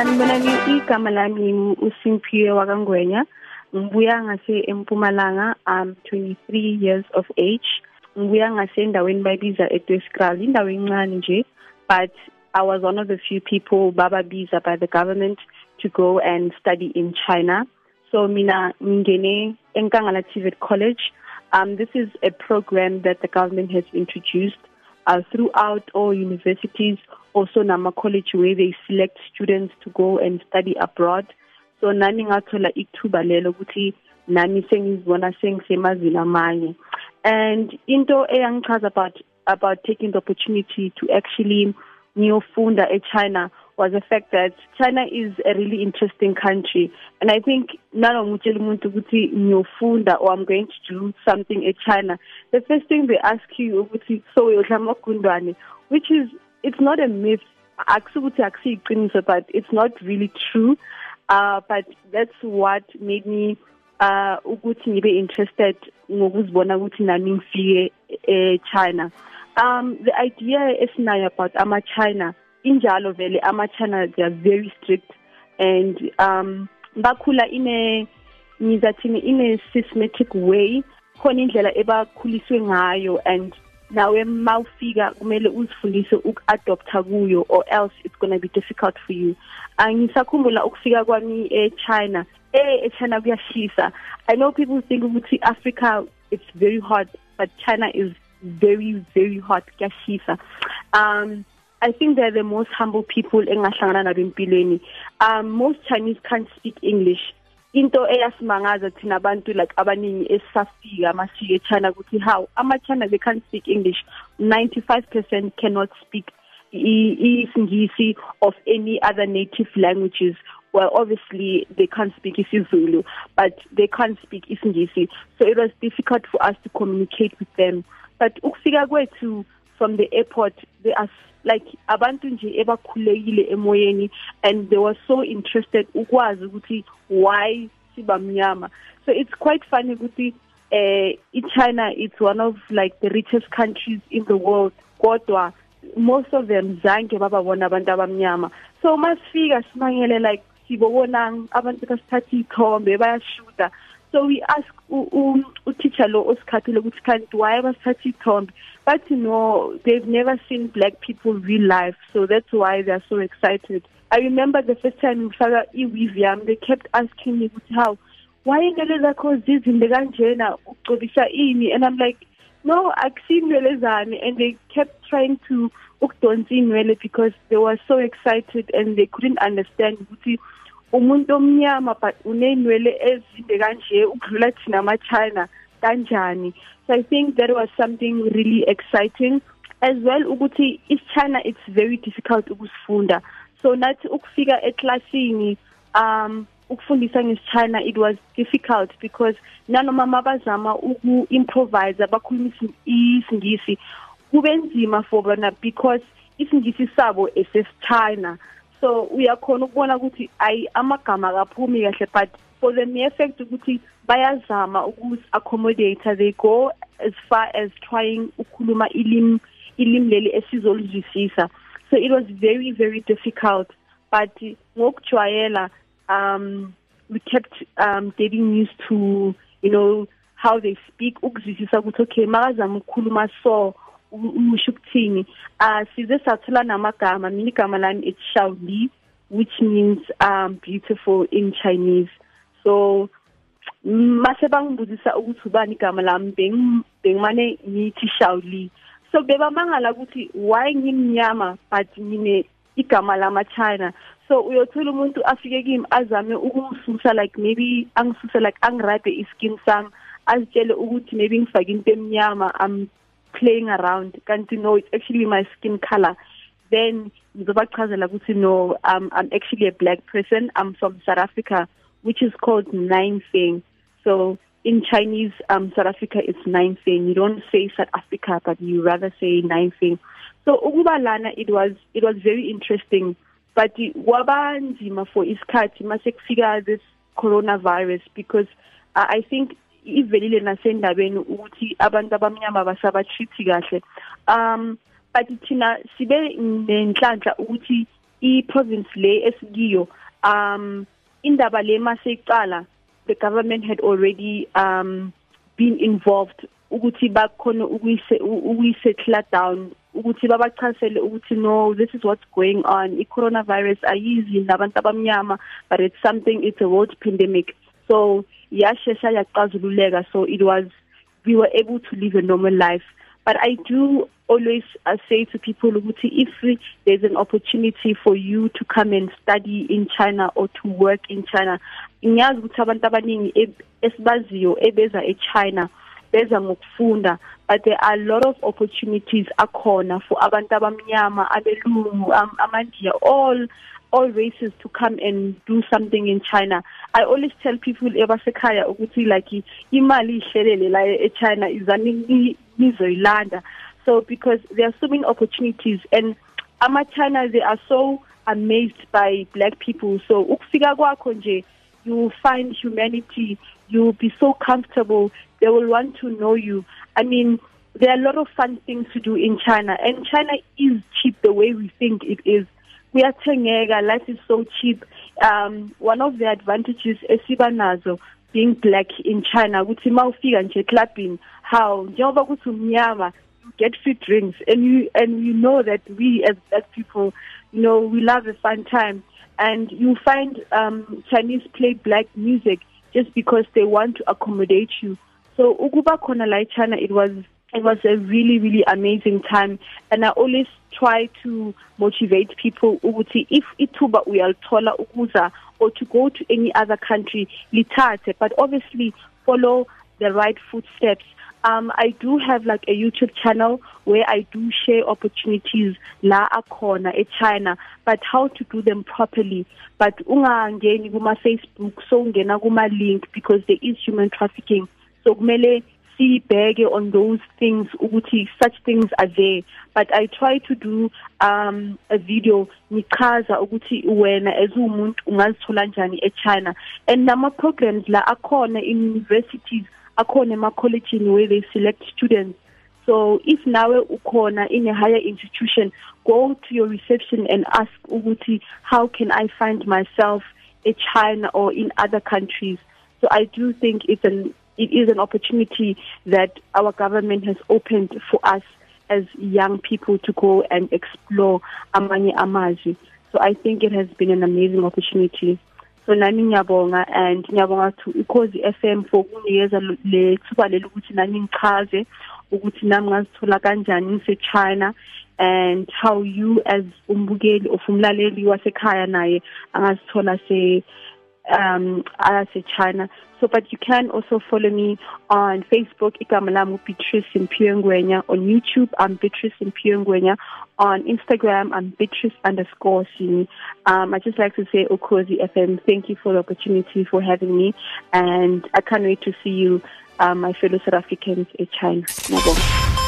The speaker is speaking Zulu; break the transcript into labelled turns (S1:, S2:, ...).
S1: sanibonani igama lami uSimphiwe wakangwenya ngibuya ngase eMpumalanga. I'm 23 years of age. Ngibuya ngase endaweni bayibiza eDweskral indawo encane nje but I was one of the few people bababiza by the government to go and study in China. So mina ngingene eNkangala TVET College. Um this is a program that the government has introduced uh, throughout all universities also nama college where they select students to go and study abroad. So nami ngathola ithuba lelo ukuthi nami sengizibona sengisemazini amanye. And into eyangichaza about about taking the opportunity to actually ngiyofunda eChina was the fact that China is a really interesting country. And I think nalo ngutshela umuntu ukuthi ngiyofunda or I'm going to do something eChina the first thing they ask you ukuthi so uyodla amagundwane which is it's not a myth. Akusukuthi akusiyiqiniso but it's not really true. Uh but that's what made me uh ukuthi ngibe interested ngokuzibona ukuthi nami ngifike eChina um the idea esinayo about ama China injalo vele ama China they are very strict and um bakhula ine ngizathini in a systematic way. Khona indlela ebakhuliswe ngayo and nawe mawufika kumele uzifundise ukuadopta kuyo or else it's going to be difficult for you. Angisakhumbula ukufika kwami eChina. Eh eChina kuyashisa. I know people think ukuthi Africa it's very hot but China is very very hot. Kuyashisa. Um I think they're the most humble people engahlangana nabo empilweni. Um most Chinese can't speak English. Into eyasimangaza thina abantu like abaningi esisafika masike eChina ukuthi how? ama-China they can't speak English. 95% cannot speak isingisi of any other native languages. Well obviously they can't speak isiZulu but they can't speak isingisi. So it was difficult for us to communicate with them. But ukufika kwethu from the airport they are like abantu nje ebakhulekile emoyeni and they were so interested ukwazi ukuthi why sibamnyama so it's quite funny ukuthi eh iChina it's one of like the richest countries in the world kodwa most of them zange bababona abantu abamnyama. So masifika simangele like sibobona abantu kasithatha ithombe bayashuta so we ask uteacher lo osikhathile ukuthi kanti why basithatha ithombe? But no they've never seen black people real life so that's why they're so excited. I remember the first time ngifaka iweave yami they kept asking me ukuthi how? Why inwele zakho zizinde kanjena? Ugcobisa ini? And i'm like no akusinwele zami. And they kept trying to ukudonsa inwele because they were so excited and they couldn't understand ukuthi umuntu omnyama but unenwele ezinde kanje ukudlula thina ama China kanjani? So i think that was something really exciting as well ukuthi is China it's very difficult ukusifunda. So nathi ukufika eclassini um ukufundisa ngesichina it was difficult because nanoma mabazama uku improvise bakhulumisa isingisi kube nzima for bona because isingisi sabo esesichina so uyakhona ukubona ukuthi ayi amagama kaphumi kahle but for the mere fact ukuthi bayazama ukus accommodate they go as far as trying ukukhuluma ilim ilim leli esizolizwisisa so it was very very difficult but ngokujwayela um we kept um getting used to you know how they speak ukuzwisisa ukuthi okay makazama ukukhuluma so usho ukuthini? Ah size sathola namagama mina igama lami it's Shaoli which means um beautiful in Chinese. So mase bangibuzisa ukuthi ubani igama lami bengimane ngithi Shaoli so bebamangala ukuthi why ngimnyama but ngine igama lama China so uyothola umuntu afike kimi azame ukungisusa like maybe angisusa like angirabe iskin sami azitshele ukuthi maybe ngifake into emnyama i'm playing around. Kanti no it's actually my skin color. Then ngizobachazela ukuthi no um, i'm actually a black person. I'm from south africa which is called nine thing so in chinese um south africa it's nine thing you don't say south africa but you rather say nine thing so ukuba lana it was it was very interesting. But kwabanzima for isikhathi mase kufika this coronavirus because uh, i think ivelile nasendabeni ukuthi abantu abamnyama basaba treat kahle. Um but thina sibe nenhlanhla ukuthi i-province le esikiyo um indaba le maseyicala the government had already um been involved ukuthi bakhona ukuyise ukuyisettle down ukuthi babachasele ukuthi no this is what's going on. I coronavirus ayizi nabantu abamnyama but it's something it's a world pandemic. So yashesha yaqazululeka so it was we were able to live a normal life. But i do always uh, say to people ukuthi if there's an opportunity for you to come and study in China or to work in China ngiyazi ukuthi abantu abaningi esibaziyo ebeza eChina beza ngokufunda but there are a lot of opportunities akhona for abantu abamnyama abelungu amandiya all all races to come and do something in China. I always tell people ebasekhaya ukuthi like imali ihlelele la eChina izani nizoyilanda so because there are so many opportunities and ama China they are so amazed by black people. So ukufika kwakho nje you find humanity you'll be so comfortable they will want to know you. I mean there are a lot of fun things to do in China and China is cheap the way we think it is. Kuyathengeka life is so cheap. Um one of the advantages esiba nazo being black in China ukuthi mawufika nje clubbing how? Njengoba kuthi umnyama get free drinks and you and you know that we as black people you know we love a fun time. And you find um Chinese play black music just because they want to accommodate you. So ukuba khona la China it was it was a really really amazing time. And i always try to motivate people ukuthi if ithuba uyalithola ukuza or to go to any other country lithathe. But obviously follow the right footsteps. Um i do have like a youtube channel where i do share opportunities la akhona eChina but how to do them properly. But ungangeni kuma Facebook so ungena kuma link because there is human trafficking. So kumele sibheke on those things ukuthi such things are there. But i try to do um a video ngichaza ukuthi wena as umuntu ungazithola kanjani eChina. And nama programs la akhona in universities akhona ema colleges where they select students. So if nawe ukhona in a higher institution go to your reception and ask ukuthi how can i find myself in China or in other countries? So i do think it's an it is an opportunity that our government has opened for us as young people to go and explore amanye amazwi so i think it has been an amazing opportunity. So nami ngiyabonga and ngiyabonga to ikhozi FM for kunginikeza le thuba leli ukuthi nami ngichaze ukuthi nami ngazithola kanjani ngise China and how you as umbukeli of umlaleli wasekhaya naye angazithola se um ase China so but you can also follow me on Facebook igama lami Beatrice Impiyengwenya on YouTube I'm Beatrice Impiyengwenya on Instagram I'm Beatrice_sini um I just like to say Ukhozi FM thank you for the opportunity for having me and I can't wait to see you um, my fellow South Africans in China. Ngiyabonga.